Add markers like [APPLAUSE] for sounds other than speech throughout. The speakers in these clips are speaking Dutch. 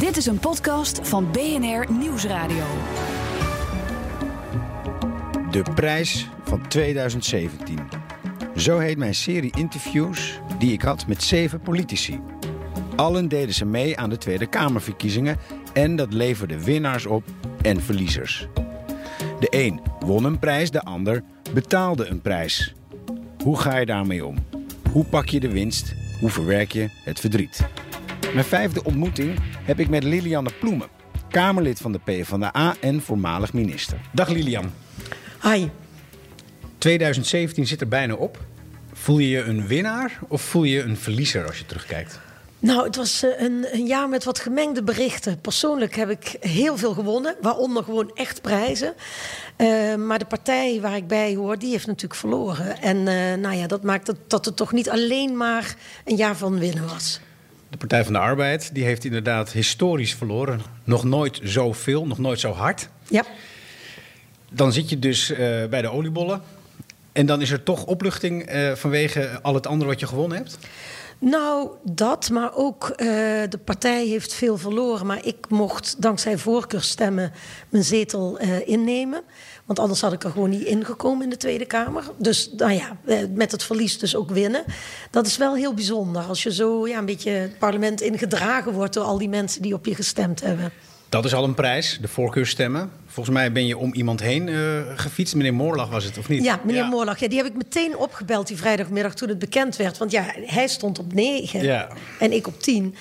Dit is een podcast van BNR Nieuwsradio. De prijs van 2017. Zo heet mijn serie interviews die ik had met zeven politici. Allen deden ze mee aan de Tweede Kamerverkiezingen en dat leverde winnaars op en verliezers. De een won een prijs, de ander betaalde een prijs. Hoe ga je daarmee om? Hoe pak je de winst? Hoe verwerk je het verdriet? Mijn vijfde ontmoeting heb ik met Lilianne Ploemen, Kamerlid van de PvdA en voormalig minister. Dag Lilian. Hi. 2017 zit er bijna op. Voel je je een winnaar of voel je je een verliezer als je terugkijkt? Nou, het was eh, een, een, jaar met wat gemengde berichten. Persoonlijk heb ik heel veel gewonnen, waaronder gewoon echt prijzen. Uh, maar de partij waar ik bij hoor, die heeft natuurlijk verloren. En uh, nou ja, dat maakt het, dat het toch niet alleen maar een jaar van winnen was. De Partij van de Arbeid die heeft inderdaad historisch verloren. Nog nooit zoveel, nog nooit zo hard. Ja. Dan zit je dus uh, bij de oliebollen. En dan is er toch opluchting uh, vanwege al het andere wat je gewonnen hebt? Nou, dat, maar ook uh, de partij heeft veel verloren. Maar ik mocht dankzij voorkeurstemmen mijn zetel uh, innemen. Want anders had ik er gewoon niet ingekomen in de Tweede Kamer. Dus nou ja, met het verlies dus ook winnen. Dat is wel heel bijzonder. Als je zo ja, een beetje het parlement ingedragen wordt door al die mensen die op je gestemd hebben. Dat is al een prijs, de voorkeurstemmen. Volgens mij ben je om iemand heen uh, gefietst. Meneer Moorlag was het, of niet? Ja, meneer ja. Moorlag. Ja, die heb ik meteen opgebeld die vrijdagmiddag toen het bekend werd. Want ja, hij stond op negen ja. en ik op tien.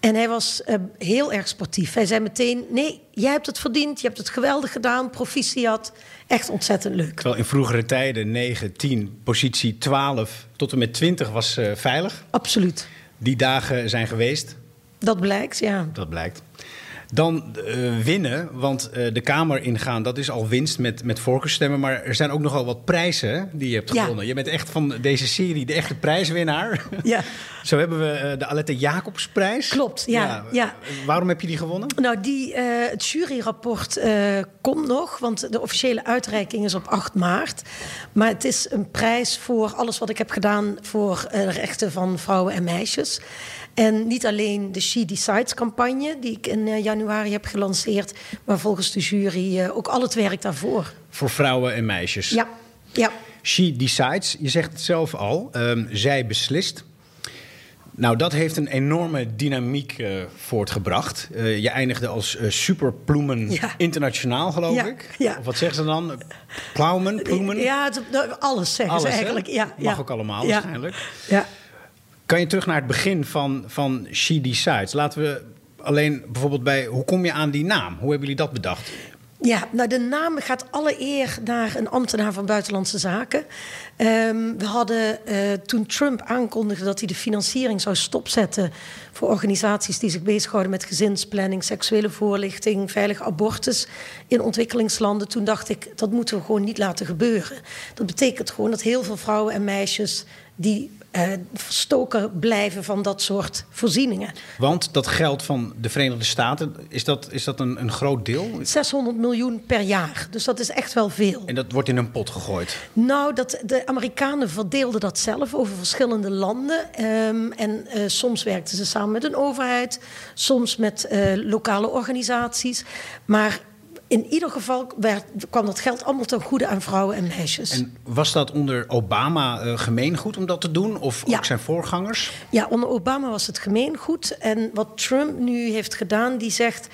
En hij was uh, heel erg sportief. Hij zei meteen, nee, jij hebt het verdiend. Je hebt het geweldig gedaan, proficiat. Echt ontzettend leuk. Terwijl in vroegere tijden 9, 10, positie 12 tot en met 20 was uh, veilig. Absoluut. Die dagen zijn geweest. Dat blijkt, ja. Dat blijkt. Dan uh, winnen, want uh, de Kamer ingaan, dat is al winst met, met voorkeurstemmen. Maar er zijn ook nogal wat prijzen die je hebt gewonnen. Ja. Je bent echt van deze serie de echte prijswinnaar. Ja. [LAUGHS] Zo hebben we uh, de Alette Jacobsprijs. Klopt, ja. ja. ja. Waarom heb je die gewonnen? Nou, die, het juryrapport komt nog, want de officiële uitreiking is op 8 maart. Maar het is een prijs voor alles wat ik heb gedaan voor de rechten van vrouwen en meisjes. En niet alleen de She Decides campagne, die ik in uh, januari heb gelanceerd, maar volgens de jury uh, ook al het werk daarvoor. Voor vrouwen en meisjes. Ja, ja. She Decides, je zegt het zelf al, um, zij beslist. Nou, dat heeft een enorme dynamiek uh, voortgebracht. Uh, je eindigde als uh, superploemen ja. internationaal, geloof ja, ik. Ja. Of wat zeggen ze dan? Plaumen, ploemen? Ja, het, alles zeggen alles, ze eigenlijk. Ja, Mag ook allemaal waarschijnlijk. Ja. Kan je terug naar het begin van, van She Decides? Laten we alleen bijvoorbeeld bij... Hoe kom je aan die naam? Hoe hebben jullie dat bedacht? Ja, nou de naam gaat alle eer naar een ambtenaar van Buitenlandse Zaken. Um, we hadden uh, toen Trump aankondigde dat hij de financiering zou stopzetten voor organisaties die zich bezighouden met gezinsplanning, seksuele voorlichting, veilig abortus in ontwikkelingslanden. Toen dacht ik, dat moeten we gewoon niet laten gebeuren. Dat betekent gewoon dat heel veel vrouwen en meisjes die verstoken blijven van dat soort voorzieningen. Want dat geld van de Verenigde Staten, is dat, is dat een, een groot deel? 600 miljoen per jaar, dus dat is echt wel veel. En dat wordt in een pot gegooid? Nou, dat, de Amerikanen verdeelden dat zelf over verschillende landen. Um, en uh, soms werkten ze samen met een overheid, soms met uh, lokale organisaties. Maar in ieder geval werd, kwam dat geld allemaal ten goede aan vrouwen en meisjes. En was dat onder Obama uh, gemeengoed om dat te doen? Of ja. ook zijn voorgangers? Ja, onder Obama was het gemeengoed. En wat Trump nu heeft gedaan, die zegt...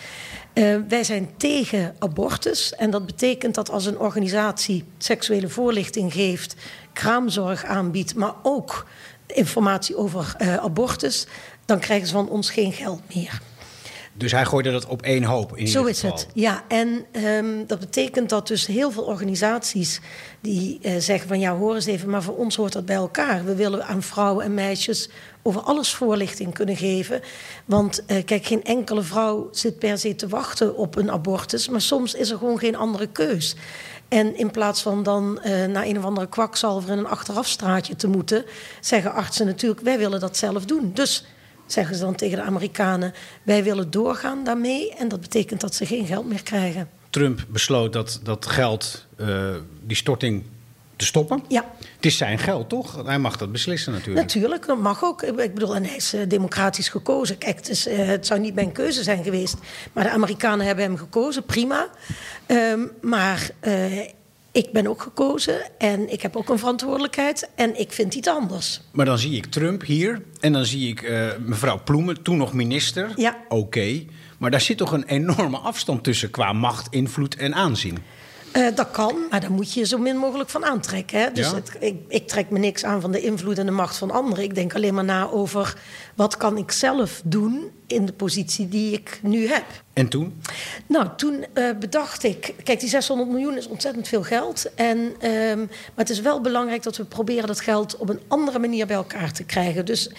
Uh, wij zijn tegen abortus. En dat betekent dat als een organisatie seksuele voorlichting geeft... kraamzorg aanbiedt, maar ook informatie over uh, abortus... dan krijgen ze van ons geen geld meer. Dus hij gooide dat op één hoop. In Zo is geval. het, ja. En um, dat betekent dat dus heel veel organisaties die uh, zeggen van ja, hoor eens even, maar voor ons hoort dat bij elkaar. We willen aan vrouwen en meisjes over alles voorlichting kunnen geven. Want uh, kijk, geen enkele vrouw zit per se te wachten op een abortus, maar soms is er gewoon geen andere keus. En in plaats van dan uh, naar een of andere kwakzalver in een achterafstraatje te moeten, zeggen artsen natuurlijk: wij willen dat zelf doen. Dus zeggen ze dan tegen de Amerikanen: wij willen doorgaan daarmee. En dat betekent dat ze geen geld meer krijgen. Trump besloot dat dat geld, uh, die storting te stoppen. Ja. Het is zijn geld, toch? Hij mag dat beslissen natuurlijk. Natuurlijk, dat mag ook. Ik bedoel, en hij is eh, democratisch gekozen. Kijk, het, is, eh, het zou niet mijn keuze zijn geweest. Maar de Amerikanen hebben hem gekozen, prima. Ehm, maar eh, ik ben ook gekozen en ik heb ook een verantwoordelijkheid. En ik vind iets anders. Maar dan zie ik Trump hier en dan zie ik eh, mevrouw Ploemen, toen nog minister. Ja. Oké. Maar daar zit toch een enorme afstand tussen qua macht, invloed en aanzien. Eh, dat kan, maar daar moet je je zo min mogelijk van aantrekken. Hè? Dus Ja? het, ik, ik trek me niks aan van de invloed en de macht van anderen. Ik denk alleen maar na over wat kan ik zelf doen in de positie die ik nu heb. En toen? Nou, toen eh, bedacht ik... Kijk, die 600 miljoen is ontzettend veel geld. En, ehm, maar het is wel belangrijk dat we proberen dat geld op een andere manier bij elkaar te krijgen. Dus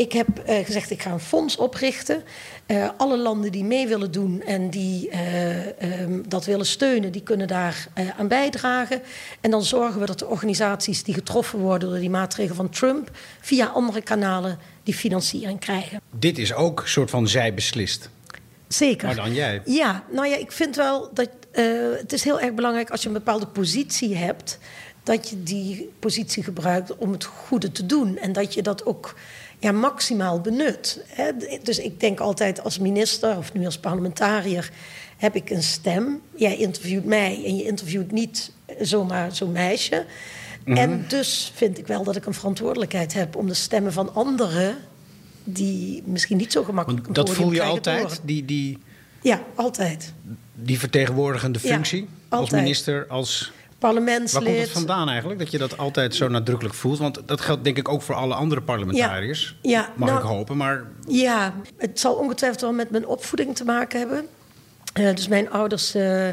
ik heb eh, gezegd, ik ga een fonds oprichten. Eh, alle landen die mee willen doen en die eh, ehm, dat willen steunen... die kunnen daar aan bijdragen. En dan zorgen we dat de organisaties die getroffen worden... door die maatregelen van Trump... via andere kanalen die financiering krijgen. Dit is ook een soort van zij beslist. Zeker. Maar dan jij. Ja, nou ja, ik vind wel dat eh, het is heel erg belangrijk als je een bepaalde positie hebt, dat je die positie gebruikt om het goede te doen en dat je dat ook ja, maximaal benut. Hè. Dus ik denk altijd als minister of nu als parlementariër heb ik een stem. Jij interviewt mij en je interviewt niet zomaar zo'n meisje. Mhm. En dus vind ik wel dat ik een verantwoordelijkheid heb om de stemmen van anderen die misschien niet zo gemakkelijk Want dat voel je altijd, die, die, Ja, altijd. die vertegenwoordigende Ja, functie. als minister, als... Parlementslid. Waar komt het vandaan eigenlijk, dat je dat altijd zo nadrukkelijk voelt? Want dat geldt denk ik ook voor alle andere parlementariërs. Ja, ja, Mag nou- ik hopen, maar Ja, het zal ongetwijfeld wel met mijn opvoeding te maken hebben. Eh, dus mijn ouders eh,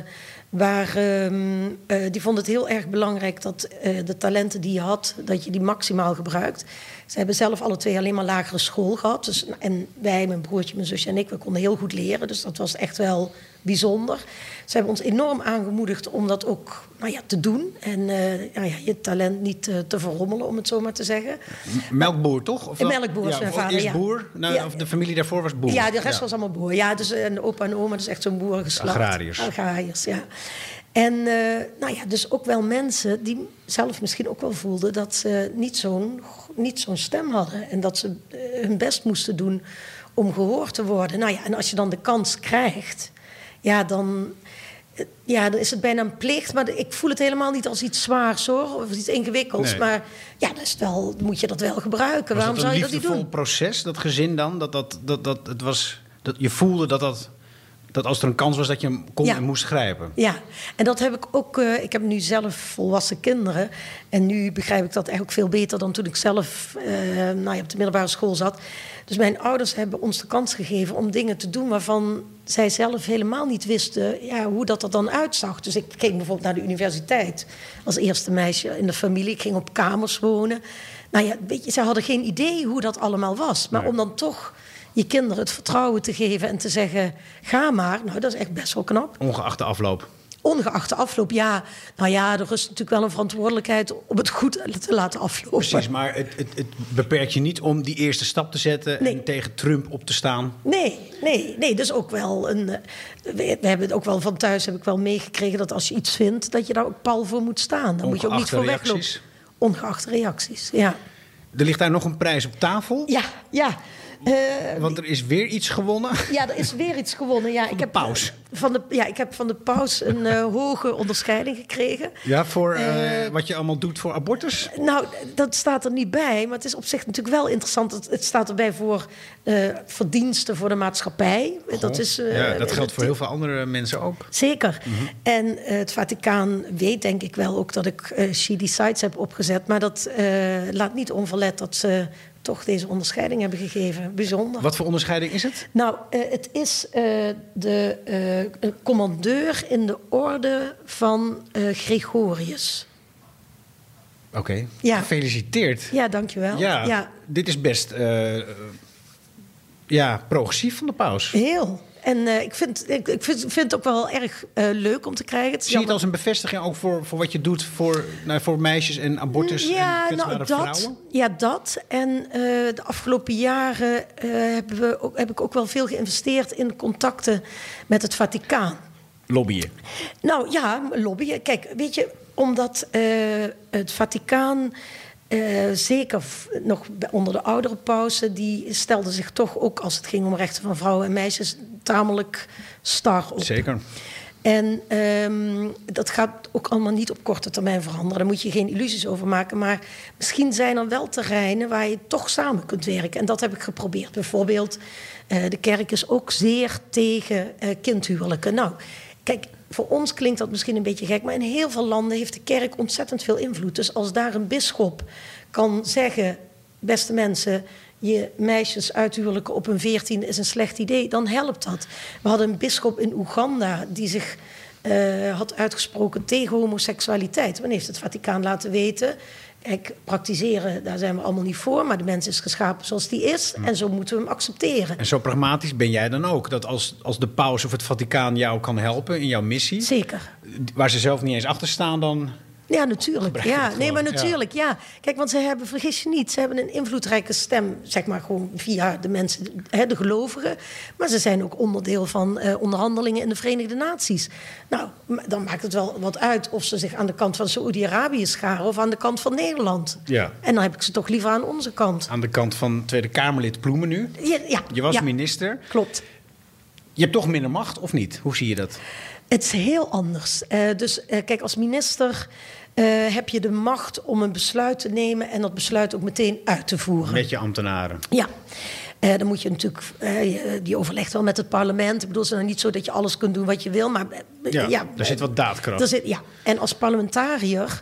waren, ehm, eh, die vonden het heel erg belangrijk dat eh, de talenten die je had, dat je die maximaal gebruikt. Ze hebben zelf alle twee alleen maar lagere school gehad. Dus, en wij, mijn broertje, mijn zusje en ik, we konden heel goed leren. Dus dat was echt wel bijzonder. Ze hebben ons enorm aangemoedigd om dat ook nou ja, te doen. En eh, ja, ja, je talent niet eh, te verrommelen, om het zo maar te zeggen. melkboer toch? Of melkboer is ja, vader, Eerst ja. boer, nou, Ja. of de familie daarvoor was boer. Ja, de rest was allemaal boer. Ja, dus en opa en oma, dus echt zo'n boerengeslacht. Agrariërs. Agrariërs, ja. En eh, nou ja, dus ook wel mensen die zelf misschien ook wel voelden dat ze niet zo'n niet zo'n stem hadden. En dat ze eh, hun best moesten doen om gehoord te worden. Nou ja, en als je dan de kans krijgt, ja, dan, ja, dan is het bijna een plicht. Maar ik voel het helemaal niet als iets zwaars hoor, of iets ingewikkelds. Nee. Maar ja, dat is wel, moet je dat wel gebruiken. Was Waarom zou je dat niet doen? proces, dat gezin dan? Dat, dat, dat, dat, het was, dat je voelde dat, dat, dat als er een kans was dat je hem kon Ja. en moest grijpen. Ja, en dat heb ik ook. eh, ik heb nu zelf volwassen kinderen. En nu begrijp ik dat eigenlijk veel beter dan toen ik zelf eh, nou ja, op de middelbare school zat. Dus mijn ouders hebben ons de kans gegeven om dingen te doen waarvan zij zelf helemaal niet wisten ja, hoe dat er dan uitzag. Dus ik ging bijvoorbeeld naar de universiteit als eerste meisje in de familie. Ik ging op kamers wonen. Nou ja, weet je, zij hadden geen idee hoe dat allemaal was. Maar Nee. om dan toch je kinderen het vertrouwen te geven en te zeggen: ga maar. Nou, dat is echt best wel knap. Ongeacht de afloop. Ongeacht de afloop, ja. Nou ja, er rust natuurlijk wel een verantwoordelijkheid om het goed te laten aflopen. Precies, maar het, het, het beperkt je niet om die eerste stap te zetten Nee. en tegen Trump op te staan. Nee, nee, nee. Dus ook wel een. eh, We, we hebben het ook wel van thuis heb ik wel meegekregen dat als je iets vindt, dat je daar ook pal voor moet staan. Daar moet je ook niet voor reacties? weglopen. Ongeacht reacties, ja. Er ligt daar nog een prijs op tafel, Ja, ja. Eh, want er is weer iets gewonnen. ja, er is weer iets gewonnen. Ja, ik de heb, paus. Van de, ja, ik heb van de paus een eh, hoge onderscheiding gekregen. Ja, voor eh, wat je allemaal doet voor abortus. Nou, dat staat er niet bij. Maar het is op zich natuurlijk wel interessant. Het, het staat erbij voor eh, verdiensten voor de maatschappij. dat, is, eh, ja, dat geldt voor heel veel andere mensen ook. Zeker. En eh, het Vaticaan weet denk ik wel ook dat ik eh She Decides heb opgezet. Maar dat eh, laat niet onverlet dat ze toch deze onderscheiding hebben gegeven. Bijzonder. Wat voor onderscheiding is het? Nou, eh, het is eh, de eh, commandeur in de orde van Gregorius. Oké, Ja. gefeliciteerd. Ja, dankjewel. Ja, ja. dit is best ja, progressief van de paus. Heel. En eh, ik, vind, ik, ik vind, vind het ook wel erg eh, leuk om te krijgen. Het Zie je het als een bevestiging ook voor, voor wat je doet voor, nou, voor meisjes en abortus en ja, kwetsbare nou, dat, vrouwen? ja, dat. En eh, de afgelopen jaren eh, hebben we ook, heb ik ook wel veel geïnvesteerd in contacten met het Vaticaan. Lobbyen. Nou ja, lobbyen. Kijk, weet je, omdat uh, het Vaticaan uh, zeker nog onder de oudere pauze, die stelde zich toch ook als het ging om rechten van vrouwen en meisjes tamelijk star op. Zeker. En um, dat gaat ook allemaal niet op korte termijn veranderen. Daar moet je geen illusies over maken. Maar misschien zijn er wel terreinen waar je toch samen kunt werken. En dat heb ik geprobeerd. Bijvoorbeeld, uh, de kerk is ook zeer tegen uh, kindhuwelijken. Nou, kijk, voor ons klinkt dat misschien een beetje gek, maar in heel veel landen heeft de kerk ontzettend veel invloed. Dus als daar een bisschop kan zeggen: beste mensen, je meisjes uithuwelijken op een veertien is een slecht idee, dan helpt dat. We hadden een bisschop in Oeganda die zich uh, had uitgesproken tegen homoseksualiteit. Men heeft het Vaticaan laten weten. Kijk, praktiseren, daar zijn we allemaal niet voor. Maar de mens is geschapen zoals die is. En zo moeten we hem accepteren. En zo pragmatisch ben jij dan ook? Dat als, als de paus of het Vaticaan jou kan helpen in jouw missie... Zeker. Waar ze zelf niet eens achter staan, dan ja, natuurlijk. Ja, nee, maar natuurlijk, ja. Kijk, want ze hebben, vergis je niet, ze hebben een invloedrijke stem, zeg maar gewoon via de mensen, hè, de gelovigen. Maar ze zijn ook onderdeel van uh, onderhandelingen in de Verenigde Naties. Nou, dan maakt het wel wat uit of ze zich aan de kant van Saoedi-Arabië scharen of aan de kant van Nederland. Ja. En dan heb ik ze toch liever aan onze kant. Aan de kant van Tweede Kamerlid Ploemen nu? Ja. ja je was ja. minister. Klopt. Je hebt toch minder macht, of niet? Hoe zie je dat? Het is heel anders. Uh, dus uh, kijk, als minister uh, heb je de macht om een besluit te nemen en dat besluit ook meteen uit te voeren. Met je ambtenaren. Ja. Uh, dan moet je natuurlijk, uh, die overlegt wel met het parlement. Ik bedoel, het is nou niet zo dat je alles kunt doen wat je wil, maar ja, ja er zit wat daadkracht. Er zit, ja, en als parlementariër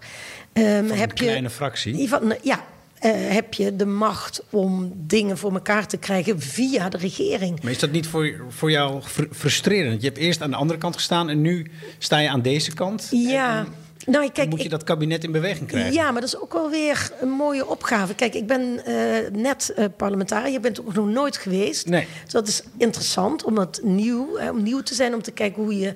um, van heb een kleine fractie. Van, ja, uh, heb je de macht om dingen voor elkaar te krijgen via de regering. Maar is dat niet voor, voor jou fr frustrerend? Je hebt eerst aan de andere kant gestaan en nu sta je aan deze kant. Ja. En, nou, kijk, moet je ik, dat kabinet in beweging krijgen? Ja, maar dat is ook wel weer een mooie opgave. Kijk, ik ben uh, net uh, parlementariër. Je bent ook nog nooit geweest. Nee. Dus dat is interessant om dat nieuw, uh, om nieuw te zijn. Om te kijken hoe je...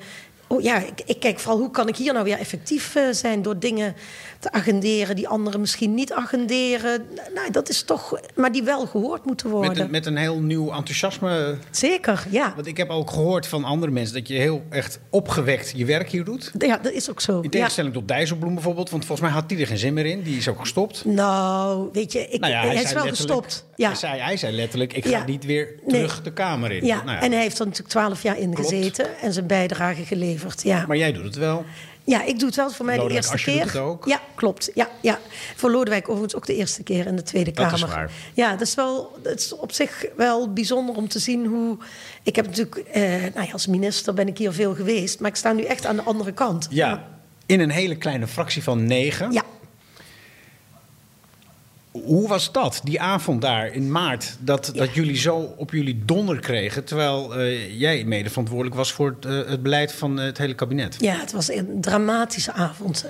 Oh, ja, ik, ik, kijk vooral hoe kan ik hier nou weer effectief zijn... door dingen te agenderen die anderen misschien niet agenderen. Nou, dat is toch... Maar die wel gehoord moeten worden. Met een, met een heel nieuw enthousiasme. Zeker, ja. Want ik heb ook gehoord van andere mensen... dat je heel echt opgewekt je werk hier doet. Ja, dat is ook zo. In tegenstelling ja. tot Dijsselbloem bijvoorbeeld. Want volgens mij had die er geen zin meer in. Die is ook gestopt. Nou, weet je, ik, nou ja, hij, hij is wel gestopt. Ja. Hij, zei, hij zei letterlijk, ik ga ja. niet weer terug nee. de Kamer in. Ja. Nou ja. en hij heeft er natuurlijk twaalf jaar in Klopt. gezeten. En zijn bijdrage geleverd, ja. Maar jij doet het wel. Ja, ik doe het wel voor mij Lodewijk de eerste keer. doet het ook. Ja, klopt. Ja, ja. Voor Lodewijk overigens ook de eerste keer in de Tweede Dat Kamer. is waar. Ja, dat is, wel, dat is op zich wel bijzonder om te zien hoe... Ik heb natuurlijk, eh, nou ja, als minister ben ik hier veel geweest... maar ik sta nu echt aan de andere kant. Ja, in een hele kleine fractie van negen. Ja. Hoe was dat, die avond daar in maart, dat, Ja. dat jullie zo op jullie donder kregen... terwijl eh, jij mede verantwoordelijk was voor het, eh, het beleid van eh, het hele kabinet? Ja, het was een dramatische avond.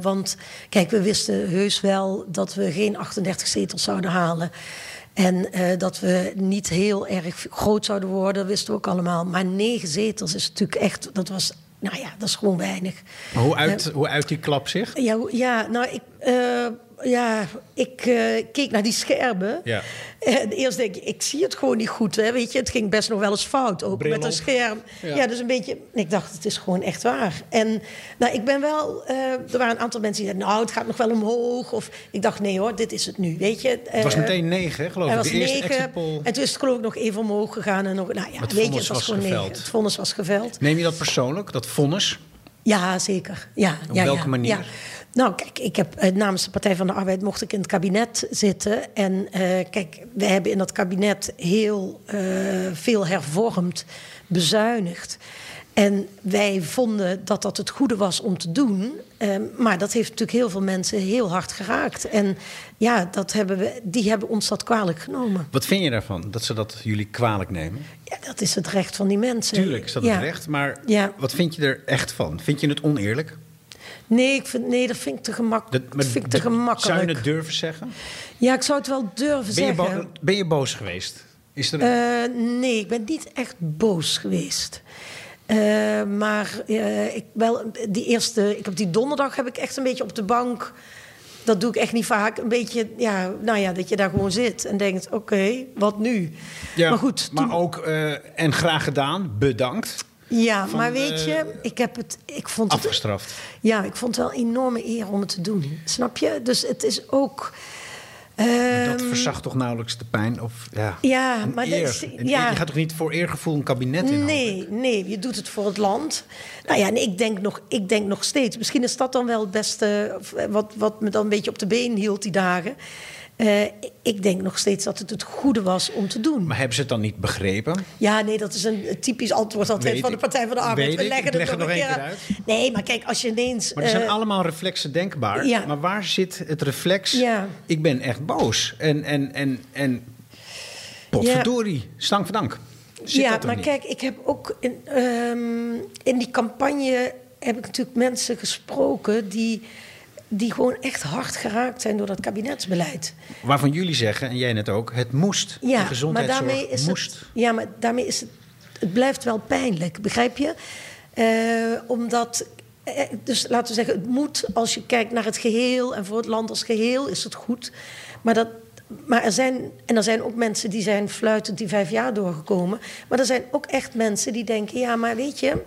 Want kijk, we wisten heus wel dat we geen 38 zetels zouden halen. En dat we niet heel erg groot zouden worden, wisten we ook allemaal. Maar negen zetels is natuurlijk echt, dat was, nou ja, dat is gewoon weinig. Maar hoe uit, hoe uit die klap zich? Ja, ja nou, ik, ja, ik eh, keek naar die schermen. Ja. En eerst denk ik, ik zie het gewoon niet goed. Hè? Weet je, het ging best nog wel eens fout, ook Bril met een scherm. Ja. Ja. dus een beetje, ik dacht, het is gewoon echt waar. En nou, ik ben wel, eh, er waren een aantal mensen die zeiden, nou, het gaat nog wel omhoog. Of ik dacht, nee hoor, dit is het nu, weet je. Het was Eh, meteen negen, geloof ik. was De eerste negen. En toen is het geloof ik nog even omhoog gegaan. En nog, nou ja, Het weet je, het was, was gewoon geveld. negen. Het vonnis was geveld. Neem je dat persoonlijk, dat vonnis? Ja, zeker. Ja, Op ja, welke ja, manier? Ja. Nou, kijk, ik heb eh, namens de Partij van de Arbeid mocht ik in het kabinet zitten. En eh, kijk, we hebben in dat kabinet heel eh, veel hervormd, bezuinigd. En wij vonden dat dat het goede was om te doen. Eh, maar dat heeft natuurlijk heel veel mensen heel hard geraakt. En ja, dat hebben we, die hebben ons dat kwalijk genomen. Wat vind je daarvan, dat ze dat jullie kwalijk nemen? Ja, dat is het recht van die mensen. Tuurlijk is dat het Ja. recht, maar Ja. wat vind je er echt van? Vind je het oneerlijk? Nee, ik vind, nee, dat vind ik te, gemak, Dat, vind ik te Zou gemakkelijk. je het durven zeggen? Ja, ik zou het wel durven Ben zeggen. ben je boos geweest? Is er Eh, nee, ik ben niet echt boos geweest. Eh, maar eh, ik wel, die eerste, ik heb die donderdag heb ik echt een beetje op de bank. Dat doe ik echt niet vaak. Een beetje, ja, nou ja, dat je daar gewoon zit en denkt: oké, wat nu? Ja, maar goed, maar toen- ook, en graag gedaan, bedankt. Ja, van, maar weet eh, je, ik heb het. Ik vond het. afgestraft. Ja, ik vond het wel een enorme eer om het te doen. Snap je? Dus het is ook. dat ehm, verzacht toch nauwelijks de pijn? Of, ja, Ja, maar dat eer. is- ja. Je gaat toch niet voor eergevoel een kabinet in? Nee, nee, je doet het voor het land. Nou ja, en ik denk nog, ik denk nog steeds. Misschien is dat dan wel het beste. eh, Wat, wat me dan een beetje op de been hield die dagen. Eh, ik denk nog steeds dat het het goede was om te doen. Maar hebben ze het dan niet begrepen? Ja, nee, dat is een typisch antwoord altijd Weet van de. Partij van de Arbeid. We leggen Ik het leg het nog een keer uit. Nee, maar kijk, als je ineens... Maar er zijn eh, allemaal reflexen denkbaar. ja. Maar waar zit het reflex? Ja. Ik ben echt boos. En, en, en, en potverdorie, stank van dank. Zit ja, maar niet? kijk, ik heb ook in, ehm, in die campagne heb ik natuurlijk mensen gesproken die, die gewoon echt hard geraakt zijn door dat kabinetsbeleid. Waarvan jullie zeggen, en jij net ook, het moest. de maar gezondheidszorg daarmee is moest. het. Ja, maar daarmee is het. Het blijft wel pijnlijk, begrijp je? Eh, omdat. eh, Dus laten we zeggen, het moet als je kijkt naar het geheel en voor het land als geheel is het goed. Maar dat. Maar er zijn, en er zijn ook mensen die zijn fluitend die vijf jaar doorgekomen. Maar er zijn ook echt mensen die denken: ja, maar weet je,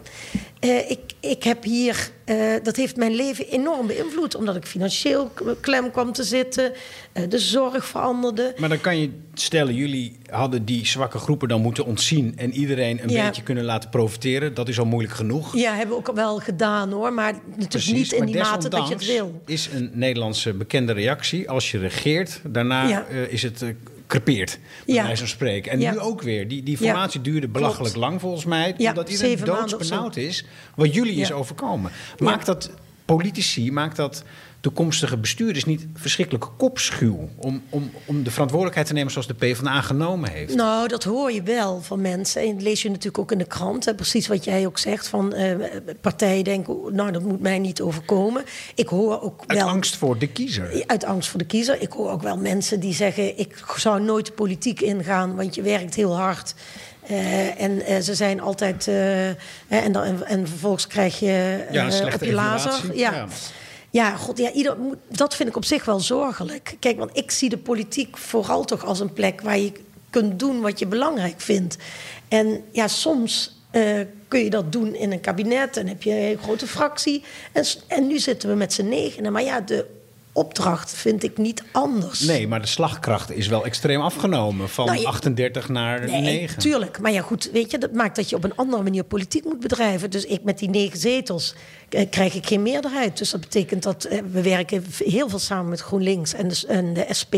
eh, ik, ik heb hier. eh, dat heeft mijn leven enorm beïnvloed. Omdat ik financieel klem kwam te zitten, eh, de zorg veranderde. Maar dan kan je stellen, jullie hadden die zwakke groepen dan moeten ontzien... en iedereen een Ja. beetje kunnen laten profiteren. Dat is al moeilijk genoeg. Ja, hebben we ook wel gedaan hoor. Maar natuurlijk niet in die mate dat je het wil. is een Nederlandse bekende reactie. Als je regeert, daarna Ja. is het crepeert, bij Ja. wijze van spreken. En Ja. nu ook weer. Die, die Ja. formatie duurde belachelijk Klopt. lang volgens mij. Omdat iedereen doodsbenauwd is wat jullie is overkomen. Maakt dat politici, maakt dat toekomstige bestuurders niet verschrikkelijk kopschuw... om, om, om de verantwoordelijkheid te nemen zoals de PvdA genomen heeft? Nou, dat hoor je wel van mensen. En dat lees je natuurlijk ook in de krant. Hè, precies wat jij ook zegt. Van eh, partijen denken, nou, dat moet mij niet overkomen. Ik hoor ook Uit wel... angst voor de kiezer. Uit angst voor de kiezer. Ik hoor ook wel mensen die zeggen: Ik zou nooit de politiek ingaan, want je werkt heel hard. Eh, en eh, ze zijn altijd. eh, en, dan, en, en vervolgens krijg je Ja, een evaluatie. Ja. Ja. Ja, god, ja, ieder, dat vind ik op zich wel zorgelijk. Kijk, want ik zie de politiek vooral toch als een plek waar je kunt doen wat je belangrijk vindt. En ja, soms kun je dat doen in een kabinet en heb je een grote fractie. En, en nu zitten we met z'n negenen. Maar ja, de opdracht vind ik niet anders. Nee, maar de slagkracht is wel extreem afgenomen. Van Nou, je- 38 naar Nee, 9. tuurlijk. Maar ja, goed, weet je, dat maakt dat je op een andere manier politiek moet bedrijven. Dus ik met die negen zetels eh, krijg ik geen meerderheid. Dus dat betekent dat eh, we werken heel veel samen met GroenLinks en de, en de SP.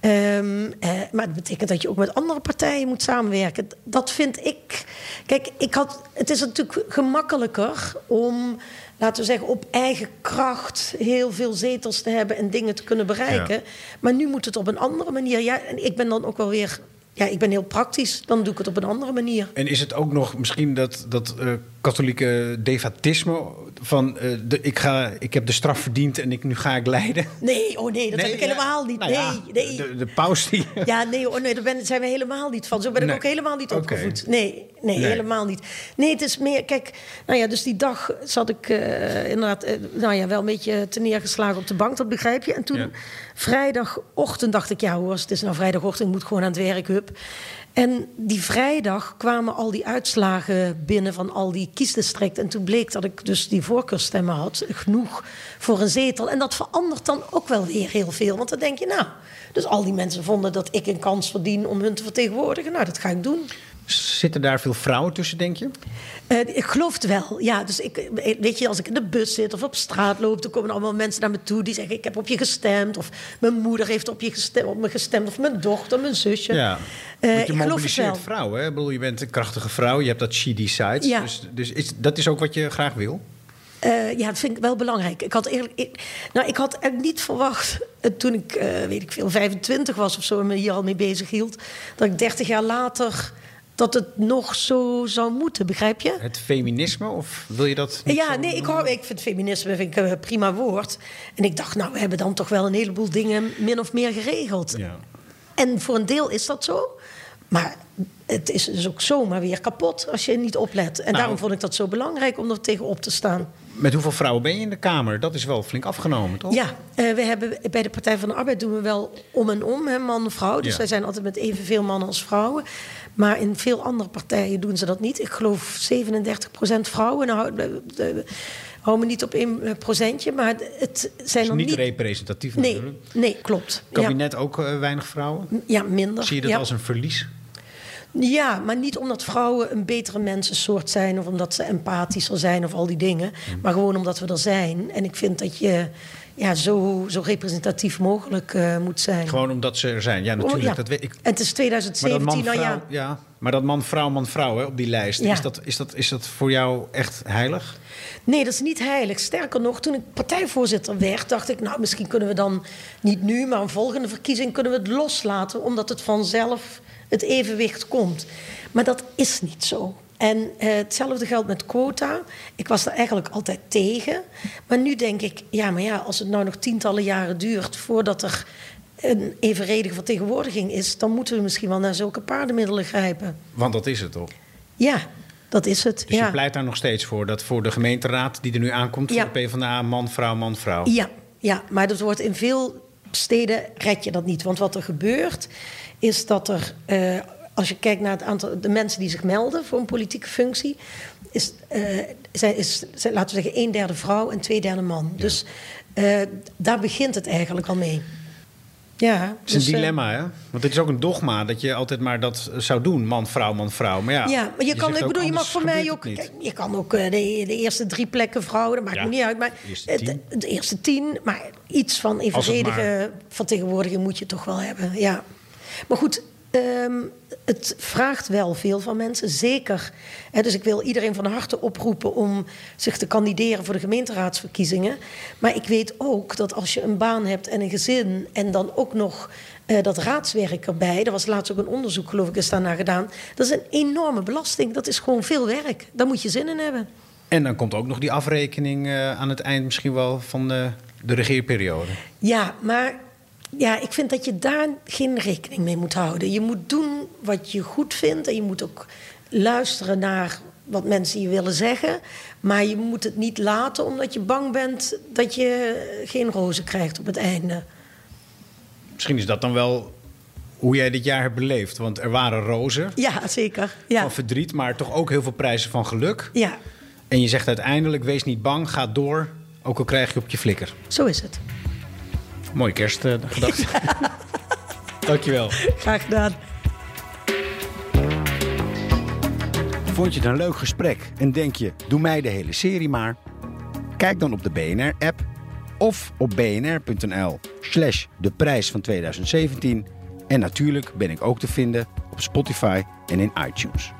Ehm, eh, maar dat betekent dat je ook met andere partijen moet samenwerken. Dat vind ik. Kijk, ik had, het is natuurlijk gemakkelijker om, laten we zeggen, op eigen kracht heel veel zetels te hebben en dingen te kunnen bereiken. Ja. Maar nu moet het op een andere manier. Ja, en ik ben dan ook wel weer. Ja, ik ben heel praktisch. Dan doe ik het op een andere manier. En is het ook nog misschien dat, dat eh, katholieke defatisme van eh, de, ik, ga, ik heb de straf verdiend en ik, nu ga ik lijden? Nee, oh nee, dat heb ik ja. helemaal niet. Nou ja, nee, nee. De, de paus die... [LAUGHS] Ja, nee, oh nee, daar ben, zijn we helemaal niet van. Zo ben ik Nee. ook helemaal niet opgevoed. Nee, nee, Nee. helemaal niet. Nee, het is meer, kijk, nou ja, dus die dag zat ik eh, inderdaad, eh, nou ja, wel een beetje te neergeslagen op de bank, dat begrijp je. En toen Ja. vrijdagochtend dacht ik, ja hoor, het is nou vrijdagochtend, ik moet gewoon aan het werk, hup. En die vrijdag kwamen al die uitslagen binnen van al die kiesdistricten. En toen bleek dat ik dus die voorkeurstemmen had, genoeg voor een zetel. En dat verandert dan ook wel weer heel veel. Want dan denk je, nou, dus al die mensen vonden dat ik een kans verdien om hun te vertegenwoordigen. Nou, dat ga ik doen. Zitten daar veel vrouwen tussen, denk je? Eh, ik geloof het wel, ja. Dus ik, eh, weet je, als ik in de bus zit of op straat loop... dan komen allemaal mensen naar me toe die zeggen... ik heb op je gestemd, of mijn moeder heeft op, je gestemd, op me gestemd... of mijn dochter, mijn zusje. Ja. Want je ik mobiliseert vrouwen. Hè? Ik bedoel, je bent een krachtige vrouw. Je hebt dat she decides. Ja. Dus, dus is, dat is ook wat je graag wil? Ja, dat vind ik wel belangrijk. Ik had, eerlijk, ik, nou, ik had eigenlijk niet verwacht, toen ik, weet ik veel, 25 was of zo... en me hier al mee bezig hield... dat ik 30 jaar later, dat het nog zo zou moeten, begrijp je? Het feminisme? Of wil je dat niet Ja, zo nee, ik, hou, ik vind feminisme vind ik een prima woord. En ik dacht, nou, we hebben dan toch wel een heleboel dingen min of meer geregeld. Ja. En voor een deel is dat zo. Maar het is dus ook zomaar weer kapot als je niet oplet. En Nou. daarom vond ik dat zo belangrijk om er tegenop te staan. met hoeveel vrouwen ben je in de Kamer? Dat is wel flink afgenomen, toch? Ja, uh, we hebben bij de Partij van de Arbeid doen we wel om en om, hè, man en vrouw. Dus wij zijn altijd met evenveel mannen als vrouwen. Maar in veel andere partijen doen ze dat niet. Ik geloof 37% vrouwen. Nou, hou me niet op 1 procentje, maar het zijn is nog niet... niet representatief nee, natuurlijk. Nee, klopt. Kabinet ook uh, weinig vrouwen? Ja, minder. Zie je dat ja. als een verlies? Ja, maar niet omdat vrouwen een betere mensensoort zijn... of omdat ze empathischer zijn of al die dingen. Hmm. Maar gewoon omdat we er zijn. En ik vind dat je ja, zo, zo representatief mogelijk uh, moet zijn. Gewoon omdat ze er zijn. Ja, natuurlijk. Oh, ja. Dat weet ik. En het is 2017, maar dat man, nou vrouw, ja. ja. Maar dat man, vrouw, man, vrouw hè, op die lijst. Ja. Is, dat, is, dat, is dat voor jou echt heilig? Nee, dat is niet heilig. Sterker nog, toen ik partijvoorzitter werd, dacht ik, nou, misschien kunnen we dan niet nu, maar een volgende verkiezing kunnen we het loslaten, omdat het vanzelf het evenwicht komt. Maar dat is niet zo. En eh, hetzelfde geldt met quota. Ik was er eigenlijk altijd tegen. Maar nu denk ik, ja, maar ja, als het nou nog tientallen jaren duurt voordat er een evenredige vertegenwoordiging is, dan moeten we misschien wel naar zulke paardenmiddelen grijpen. Want dat is het toch? Ja, dat is het. Dus ja. je pleit daar nog steeds voor dat voor de gemeenteraad die er nu aankomt, Ja. voor de PvdA, man, vrouw, man, vrouw. Ja, ja, maar dat wordt in veel steden red je dat niet. Want wat er gebeurt, is dat er. eh, als je kijkt naar het aantal de mensen die zich melden voor een politieke functie, is, eh, zijn, is zijn, laten we zeggen, een derde vrouw en twee derde man. Dus eh, daar begint het eigenlijk al mee. Ja, Het is dus, een eh, dilemma, hè? Want het is ook een dogma dat je altijd maar dat zou doen. Man, vrouw, man, vrouw. Maar ja, Ja, maar je, kan, ik bedoel, je mag voor mij ook. kijk, Je kan ook de, de eerste drie plekken vrouwen, dat maakt Ja, me niet uit. Maar de eerste het- tien. de eerste tien, maar iets van evenredige vertegenwoordiging moet je toch wel hebben. Ja. Maar goed, ehm, het vraagt wel veel van mensen, zeker. Dus ik wil iedereen van harte oproepen om zich te kandideren voor de gemeenteraadsverkiezingen. Maar ik weet ook dat als je een baan hebt en een gezin en dan ook nog eh, dat raadswerk erbij. Er was laatst ook een onderzoek, geloof ik, is daarna gedaan. Dat is een enorme belasting. Dat is gewoon veel werk. Daar moet je zin in hebben. En dan komt ook nog die afrekening eh, aan het eind misschien wel van de, de regeerperiode. Ja, maar ja, ik vind dat je daar geen rekening mee moet houden. Je moet doen wat je goed vindt en je moet ook luisteren naar wat mensen je willen zeggen. Maar je moet het niet laten omdat je bang bent dat je geen rozen krijgt op het einde. Misschien is dat dan wel hoe jij dit jaar hebt beleefd. Want er waren rozen Ja, zeker. Ja, van verdriet, maar toch ook heel veel prijzen van geluk. ja En je zegt uiteindelijk, wees niet bang, ga door. Ook al krijg je op je flikker. zo is het. Mooie kerstgedachte. [LAUGHS] Dankjewel. Graag gedaan. Vond je het een leuk gesprek en denk je, doe mij de hele serie maar? Kijk dan op de BNR-app of op bnr.nl slash de prijs van 2017. En natuurlijk ben ik ook te vinden op Spotify en in iTunes.